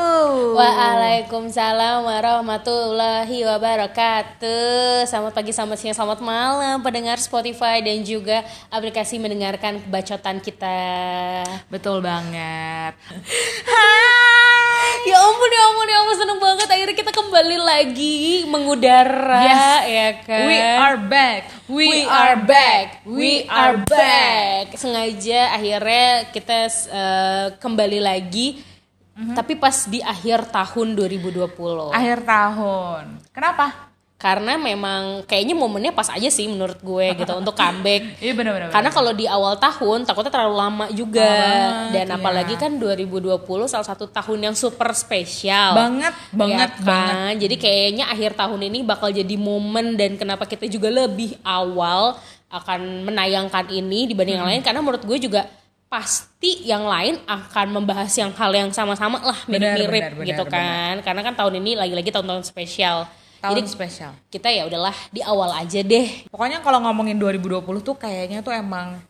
wabarakatuh. Waalaikumsalam warahmatullahi wabarakatuh. Selamat pagi, selamat siang, selamat malam pendengar Spotify dan juga aplikasi mendengarkan kebacotan kita. Betul banget. Ya ampun, ya ampun, ya ampun seneng banget akhirnya kita kembali lagi mengudara Yes. ya kan. We are back. We are back. We are back. Sengaja akhirnya kita eh, kembali lagi tapi pas di akhir tahun 2020. Akhir tahun. Kenapa? karena memang kayaknya momennya pas aja sih menurut gue gitu untuk comeback Iya benar-benar. karena kalau di awal tahun takutnya terlalu lama juga banget, dan iya. apalagi kan 2020 salah satu tahun yang super spesial Banget, banget, Ya kan? jadi kayaknya akhir tahun ini bakal jadi momen dan kenapa kita juga lebih awal akan menayangkan ini dibanding yang Hmm. lain karena menurut gue juga pasti yang lain akan membahas yang hal yang sama-sama lah Benar, mirip-mirip benar, gitu benar, kan karena kan tahun ini lagi-lagi tahun-tahun spesial tahun jadi spesial. kita ya udahlah di awal aja deh Pokoknya kalau ngomongin 2020 tuh kayaknya tuh emang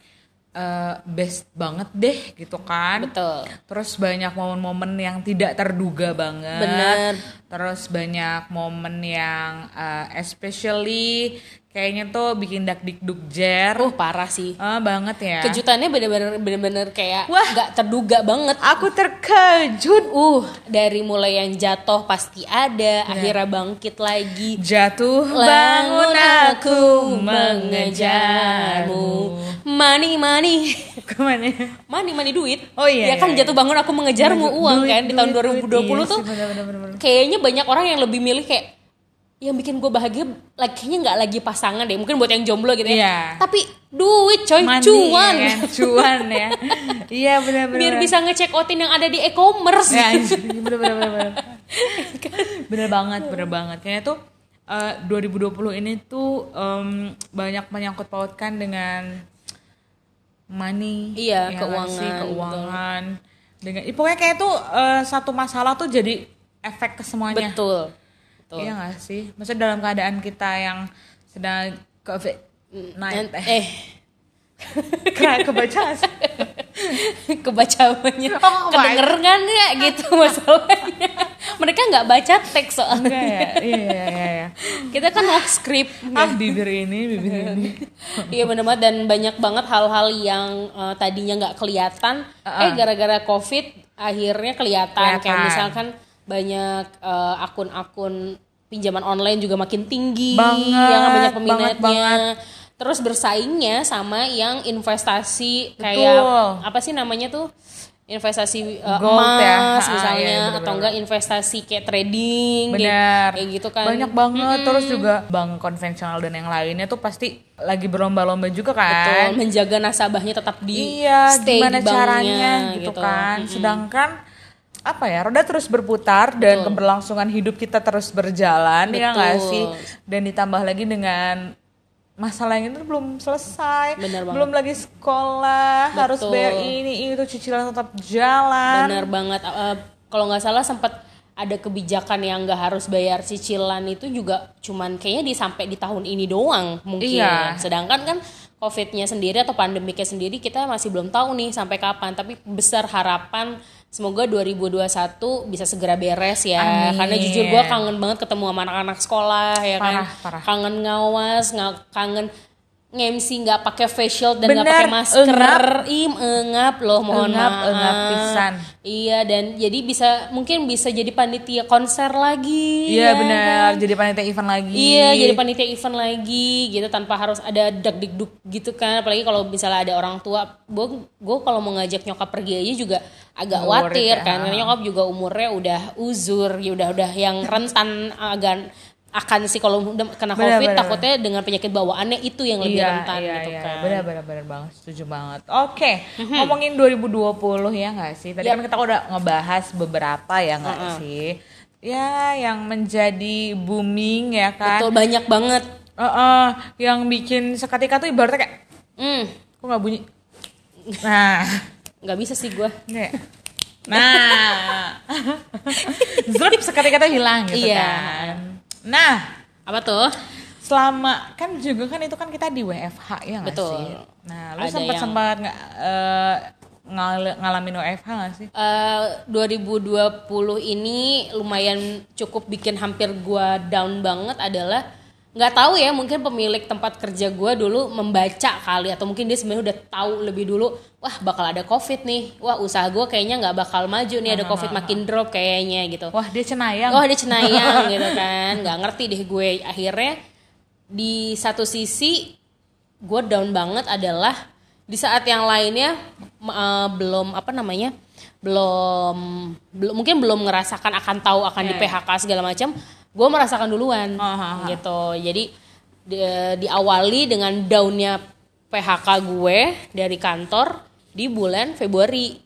eh, best banget deh gitu kan. betul Terus banyak momen-momen yang tidak terduga banget. Bener. Terus banyak momen yang eh, especially kayaknya tuh bikin dak dikduk jer. uh parah sih Ah, banget ya. kejutannya bener-bener bener-bener kayak Wah. nggak terduga banget Aku terkejut. uh dari mulai yang jatuh pasti ada akhirnya bangkit lagi Jatuh bangun aku mengejarmu money money Ke mana? money money duit Oh iya, ya kan iya, jatuh bangun aku mengejarmu uang Duit, kan di tahun duit, 2020 duit. Iya tuh sih, bener, bener, bener, bener. kayaknya banyak orang yang lebih milih kayak yang bikin gue bahagia like, kayaknya nggak lagi pasangan deh mungkin buat yang jomblo gitu ya Iya. tapi duit coy Money, cuan ya kan? Cuan ya. Iya benar-benar. biar bisa ngecek outin yang ada di e-commerce Ya, bener bener bener bener. bener banget, bener banget. Kayaknya tuh eh, 2020 ini tuh em, banyak menyangkut pautkan dengan money, Iya, ya keuangan, sih? keuangan. Dengan, ih, pokoknya kayak tuh eh, satu masalah tuh jadi efek ke semuanya. betul betul Iya gak sih? Maksudnya dalam keadaan kita yang sedang covid Nan- night eh eh Kena kebaca kebacaannya Oh, kebaca. kedenger kan nggak gitu masalahnya mereka nggak baca teks soalnya Enggak ya? Iya, iya, iya, iya. kita kan off script Ah, bibir ini, bibir ini. Iya bener banget dan banyak banget hal-hal yang eh, tadinya nggak kelihatan, eh gara-gara covid akhirnya kelihatan. Kayak Kelihatan. misalkan banyak eh, akun-akun pinjaman online juga makin tinggi, Banget, yang kan banyak banget, peminatnya. banget. Terus bersaingnya sama yang investasi Betul. kayak apa sih namanya tuh? investasi eh, Gold emas ya. Ah, misalnya iya, bener-bener. atau enggak investasi kayak trading kayak- Benar. kayak gitu kan Banyak banget terus juga bank konvensional dan yang lainnya tuh pasti lagi berlomba-lomba juga kan. Betul, menjaga nasabahnya tetap di iya, stay gimana di banknya, caranya gitu, kan. Sedangkan apa ya, roda terus berputar dan keberlangsungan hidup kita terus berjalan ya nggak Betul. sih? Dan ditambah lagi dengan masalah yang itu belum selesai, Bener banget. belum lagi sekolah, harus Betul. bayar ini itu cicilan tetap jalan. Bener banget. Eh, kalau nggak salah sempat ada kebijakan yang nggak harus bayar cicilan itu juga cuman kayaknya di sampai di tahun ini doang mungkin. Iya. Sedangkan kan COVID-nya sendiri atau pandemiknya sendiri kita masih belum tahu nih sampai kapan. Tapi besar harapan semoga 2021 bisa segera beres ya. Amin. Karena jujur gue kangen banget ketemu sama anak-anak sekolah ya kan. Parah, parah. Kangen ngawas, nga- kangen nge-MC nggak pakai face shield dan nggak pakai masker. engap. Im engap loh mohon Engap, maaf. engap pisan. Iya dan jadi bisa mungkin bisa jadi panitia konser lagi. Iya ya benar, kan? jadi panitia event lagi. Iya jadi panitia event lagi gitu tanpa harus ada dak dikduk gitu kan apalagi kalau misalnya ada orang tua gue gue kalau mau ngajak nyokap pergi aja juga agak khawatir ya. kan karena nyokap juga umurnya udah uzur ya udah udah yang rentan agak akan sih kalau kena Benar, covid benar. takutnya dengan penyakit bawaannya itu yang lebih rentan iya, gitu iya. kan. Benar, benar, benar banget. Setuju banget. Oke, ngomongin 2020 ya nggak sih? Tadi kan kita udah ngebahas beberapa ya nggak sih? Ya, yang menjadi booming ya kan? Betul banyak banget. Heeh, yang bikin seketika tuh ibaratnya kayak, Hmm, kok nggak bunyi? Nah, nggak bisa sih gue. Nah, zrup seketika tuh hilang gitu Iya. kan. Nah, Apa tuh? selama kan juga kan itu kan kita di WFH ya nggak sih? Nah, lu sempat yang- sempat nggak eh, ngal- ngalamin WFH nggak sih? Eh, 2020 ini lumayan cukup bikin hampir gua down banget adalah nggak tahu ya mungkin pemilik tempat kerja gua dulu membaca kali atau mungkin dia sebenarnya udah tahu lebih dulu wah bakal ada covid nih. Wah usaha gua kayaknya nggak bakal maju nih ada covid makin drop kayaknya gitu. Wah, dia cenayang. oh dia cenayang gitu kan. Nggak ngerti deh gue. Akhirnya di satu sisi gue down banget adalah di saat yang lainnya eh, belum apa namanya belum belum mungkin belum ngerasakan akan tahu akan di PHK segala macam gue merasakan duluan ah. gitu jadi di- diawali dengan downnya PHK gue dari kantor di bulan Februari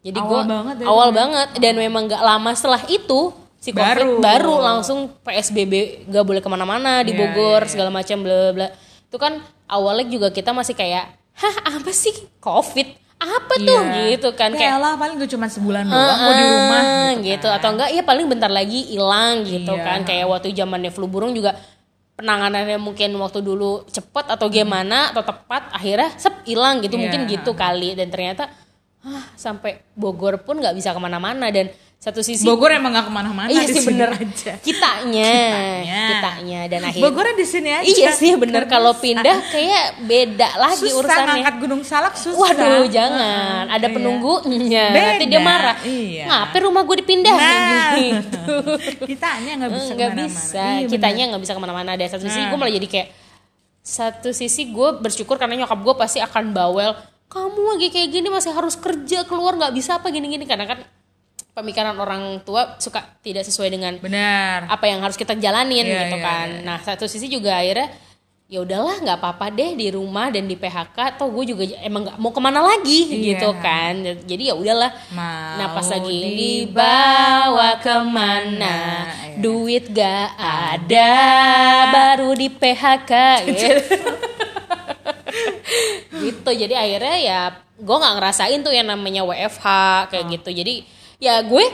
jadi Awal gue banget ya, awal ya? banget dan memang gak lama setelah itu si covid Baru. baru, langsung PSBB gak boleh ke mana-mana di Iya, Bogor iya, iya. segala macam bla bla itu kan awalnya juga kita masih kayak hah apa sih covid apa tuh Iya. gitu kan kayak lah paling gue cuma sebulan doang gue di rumah "Ah," gitu, gitu kan. atau enggak ya paling bentar lagi hilang gitu Iya. kan kayak waktu zamannya flu burung juga penanganannya mungkin waktu dulu cepet atau gimana atau tepat akhirnya sep hilang gitu Iya. mungkin gitu kali dan ternyata ah sampai Bogor pun nggak bisa ke mana-mana dan satu sisi Bogor emang gak ke mana-mana iya sih bener aja. kitanya Kitanya. kitanya dan akhirnya Bogornya di sini aja. iya sih bener kalau pindah kayak beda lagi susah urusannya ngangkat Gunung Salak susah. Waduh, jangan. Ada iya. penunggunya. Beda, Nanti dia marah. iya. Ngapain rumah gue dipindah? Nah, gitu. kitanya nggak bisa Nggak bisa. Iya, Kitanya nggak bisa ke mana-mana. Ada satu sisi Nah. gue malah jadi kayak satu sisi gue bersyukur karena nyokap gue pasti akan bawel. Kamu lagi kayak gini masih harus kerja keluar nggak bisa apa gini-gini karena kan pemikiran orang tua suka tidak sesuai dengan Benar. apa yang harus kita jalanin Iya, gitu iya, kan. iya. Nah satu sisi juga akhirnya ya udahlah nggak apa-apa deh di rumah dan di PHK. Toh gue juga emang nggak mau ke mana lagi Iya. gitu kan. Jadi ya udahlah. Mau nah pas lagi dibawa dibawa ke mana, Iya. duit gak ada, baru di PHK gitu. gitu jadi akhirnya ya gue nggak ngerasain tuh yang namanya WFH kayak Oh. gitu jadi ya gue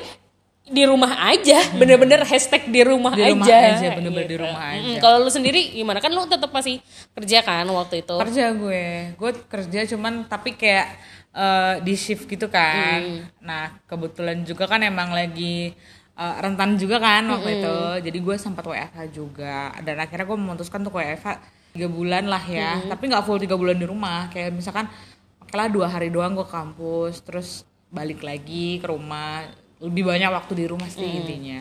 di rumah aja bener-bener hashtag di rumah Di rumah aja aja, bener-bener di gitu. rumah aja. Mm-mm. kalau lu sendiri gimana kan lu tetap masih kerja kan waktu itu kerja gue gue kerja cuman tapi kayak eh, di shift gitu kan Hmm. nah kebetulan juga kan emang lagi eh, rentan juga kan waktu Hmm. itu jadi gue sempat WFH juga dan akhirnya gue memutuskan untuk WFH tiga bulan lah ya Hmm. tapi nggak full tiga bulan di rumah kayak misalkan oke lah dua hari doang gue kampus terus balik lagi ke rumah lebih banyak waktu di rumah sih Hmm. intinya.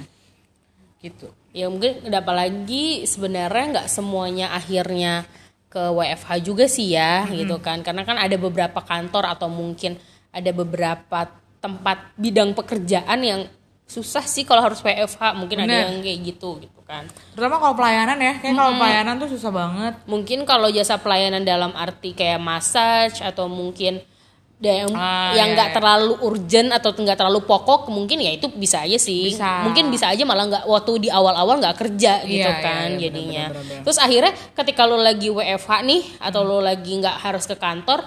Gitu. Ya mungkin ada apalagi sebenarnya nggak semuanya akhirnya ke WFH juga sih ya gitu kan. Karena kan ada beberapa kantor atau mungkin ada beberapa tempat bidang pekerjaan yang susah sih kalau harus WFH mungkin ada Bener. yang kayak gitu gitu kan. Terutama kalau pelayanan ya kayak kalau pelayanan tuh susah banget. Mungkin kalau jasa pelayanan dalam arti kayak massage atau mungkin da- yang Ah, yang iya, nggak iya. terlalu urgent atau nggak terlalu pokok mungkin ya itu bisa aja sih Bisa. mungkin bisa aja malah nggak waktu di awal-awal nggak kerja Iya, gitu iya, kan iya, jadinya benar, benar, benar. terus akhirnya ketika lo lagi WFH nih atau lo lagi nggak harus ke kantor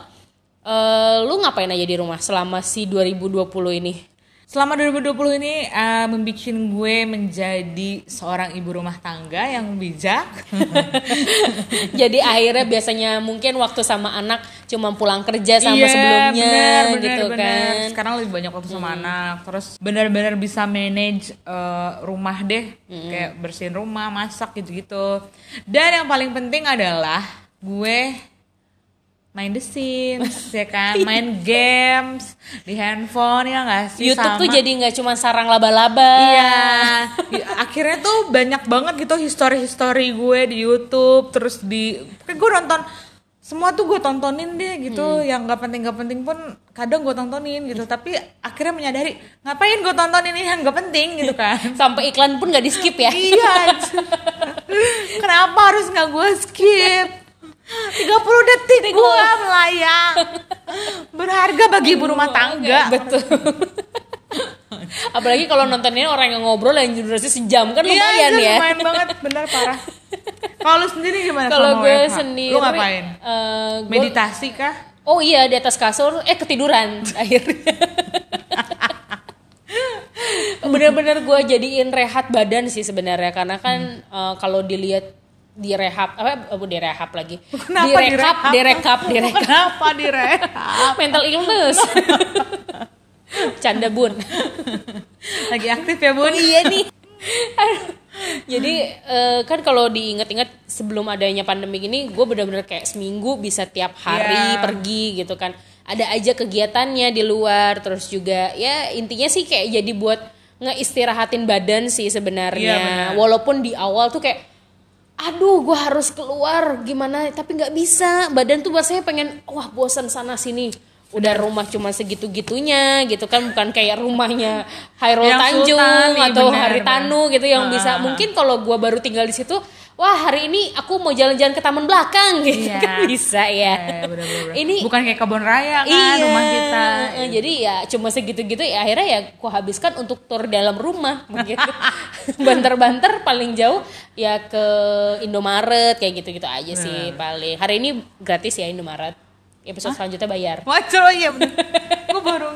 eh lu ngapain aja di rumah selama si 2020 ini Selama 2020 ini uh, membuat gue menjadi seorang ibu rumah tangga yang bijak. jadi akhirnya biasanya mungkin waktu sama anak cuma pulang kerja sama Iya, sebelumnya bener, bener, gitu bener. kan Sekarang lebih banyak waktu sama anak. Terus benar-benar bisa manage uh, rumah deh, kayak bersihin rumah, masak gitu-gitu. Dan yang paling penting adalah gue main The Sims, ya kan, main games di handphone ya nggak sih? YouTube tuh Sama- jadi nggak cuma sarang laba-laba. Iya, Di- akhirnya tuh banyak banget gitu history-history gue di YouTube, terus di, kayak gue nonton semua tuh gue tontonin deh gitu, yang nggak penting nggak penting pun kadang gue tontonin gitu, tapi akhirnya menyadari ngapain gue tontonin ini yang nggak penting gitu kan? Sampai iklan pun nggak di skip ya. iya, kenapa harus nggak gue skip? 30 detik gue melayang berharga bagi ibu rumah tangga Betul. Apalagi kalau nontonnya orang yang ngobrol yang durasi sejam kan Iya, lumayan itu ya. lumayan banget, bener parah. Kalau sendiri gimana Kalau gue WFH? sendiri, Lu ngapain? eh, gue- Meditasi kah? oh iya di atas kasur, eh ketiduran akhirnya. bener-bener gue jadiin rehat badan sih sebenarnya karena kan eh, kalau dilihat di rehab apa oh, di rehab lagi Kenapa di rekap direhab? di rekap di rekap Kenapa direhab? mental illness canda bun Lagi aktif ya bun? iya nih jadi eh, kan kalau diinget-inget sebelum adanya pandemi ini gue bener-bener kayak seminggu bisa tiap hari Iya. pergi gitu kan ada aja kegiatannya di luar terus juga ya intinya sih kayak jadi buat ngeistirahatin badan sih Iya, sebenarnya benar. walaupun di awal tuh kayak aduh gue harus keluar. Gimana? Tapi nggak bisa. Badan tuh rasanya pengen wah bosan sana sini. Udah rumah cuma segitu gitunya gitu kan. Bukan kayak rumahnya Hairul Yang Tanjung Sultan, iya, atau benar, Haritanu gitu yang Ah, bisa mungkin kalau gua baru tinggal di situ wah hari ini aku mau jalan-jalan ke taman belakang gitu Iya. kan bisa ya. Eh, bener-bener. ini bukan kayak kebun raya kan iya. rumah kita. jadi ya cuma segitu-gitu ya akhirnya ya ku habiskan untuk tur dalam rumah begitu. Banter-banter paling jauh ya ke Indomaret kayak gitu-gitu aja sih paling. Hari ini gratis ya Indomaret. Episode selanjutnya bayar. Wajar oh iya bener. Gue baru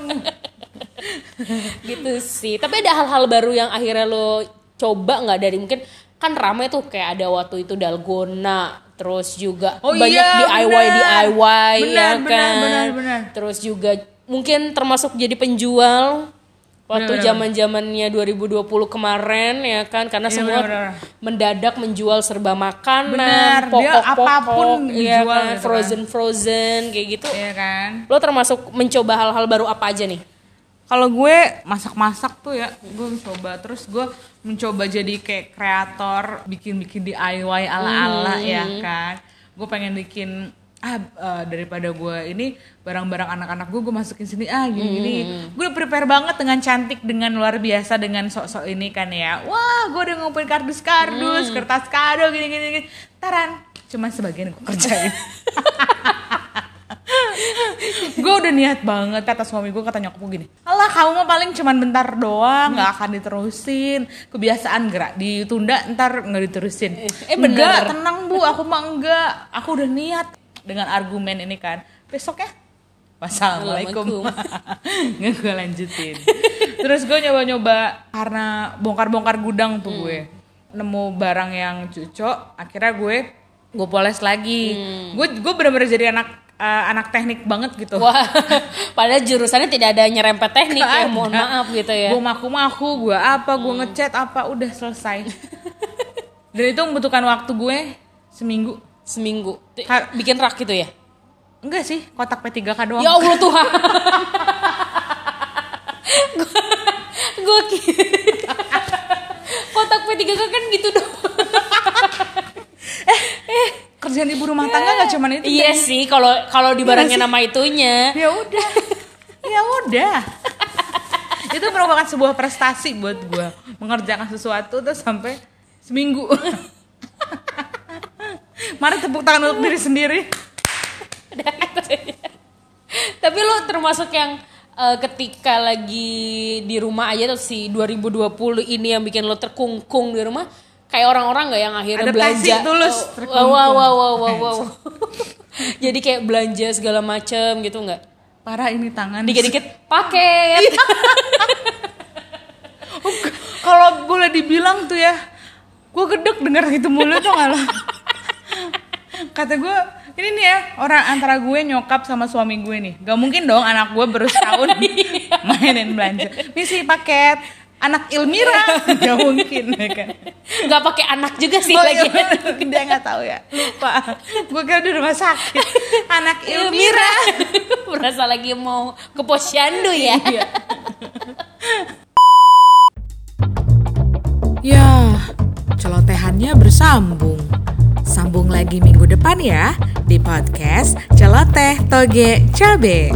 gitu sih. Tapi ada hal-hal baru yang akhirnya lo coba nggak dari mungkin kan ramai tuh kayak ada waktu itu dalgona terus juga Oh banyak iya, DIY benar. DIY ya Benar, benar, kan benar, benar. terus juga mungkin termasuk jadi penjual waktu zaman zamannya 2020 kemarin ya kan karena Iya, semua benar. mendadak menjual serba makanan pokok-pokok apa pun iya dijual kan, gitu kan. frozen frozen kayak gitu Iya kan? lo termasuk mencoba hal-hal baru apa aja nih Kalau gue masak-masak tuh ya, gue mencoba terus gue mencoba jadi kayak kreator, bikin-bikin DIY ala-ala Hmm. ya kan. Gue pengen bikin ah eh, daripada gue ini barang-barang anak-anak gue gue masukin sini ah gini-gini. Hmm. Gue prepare banget dengan cantik dengan luar biasa dengan sok-sok ini kan ya. Wah, gue udah ngumpulin kardus-kardus, Hmm. kertas kado gini-gini. gini. Taran, cuman sebagian gue kerjain. gue udah niat banget kata suami gue kata nyokap gue gini alah kamu mah paling cuman bentar doang nggak akan diterusin. Kebiasaan gerak ditunda ntar nggak diterusin. Eh, bener. enggak tenang bu aku mah enggak. Aku udah niat. Dengan argumen ini kan besok ya wassalamualaikum. Nggak gue lanjutin. Terus gue nyoba-nyoba karena bongkar-bongkar gudang tuh gue. Nemu barang yang cocok akhirnya gue gue poles lagi. Gue gue bener-bener jadi anak eh, anak teknik banget gitu Wah, padahal jurusannya tidak ada nyerempet teknik ya, Nggak mohon maaf gitu ya. gue maku-maku gue apa gue ngecat apa udah selesai dan itu membutuhkan waktu gue seminggu Seminggu. Bikin rak gitu ya? enggak sih kotak P3K doang Ya Allah Tuhan. gue kira kotak P3K kan gitu dong. Kerjaan ibu rumah tangga nggak cuman itu iya sih, kalau kalau dibarengin Iya sih. nama itunya. ya udah. Ya udah. Itu merupakan sebuah prestasi buat gue mengerjakan sesuatu tuh sampai seminggu. Mari tepuk tangan untuk diri sendiri. Tapi lo termasuk yang eh, ketika lagi di rumah aja tuh si 2020 ini yang bikin lo terkungkung di rumah kayak orang-orang nggak yang akhirnya Adaptasi belanja. tulus, Oh, terkungkung. wow wow wow wow wow. Jadi kayak belanja segala macem gitu nggak? Parah ini tangan. Dikit-dikit paket. Kalau boleh dibilang tuh ya gue gedek denger gitu mulu tuh nggak lo? Kata gue ini nih ya orang antara gue nyokap sama suami gue nih. Gak mungkin dong anak gue baru setahun mainin belanja. Misi paket anak Ilmira. Gak mungkin ya kan? Nggak pakai anak juga sih Oh, lagi. iya, dia nggak tahu ya. Lupa. Gue kira di rumah sakit. Anak Ilmira. Merasa lagi mau ke posyandu ya. Iya. Ya, celotehannya bersambung. Sambung lagi minggu depan ya di podcast Celoteh Toge Cabe.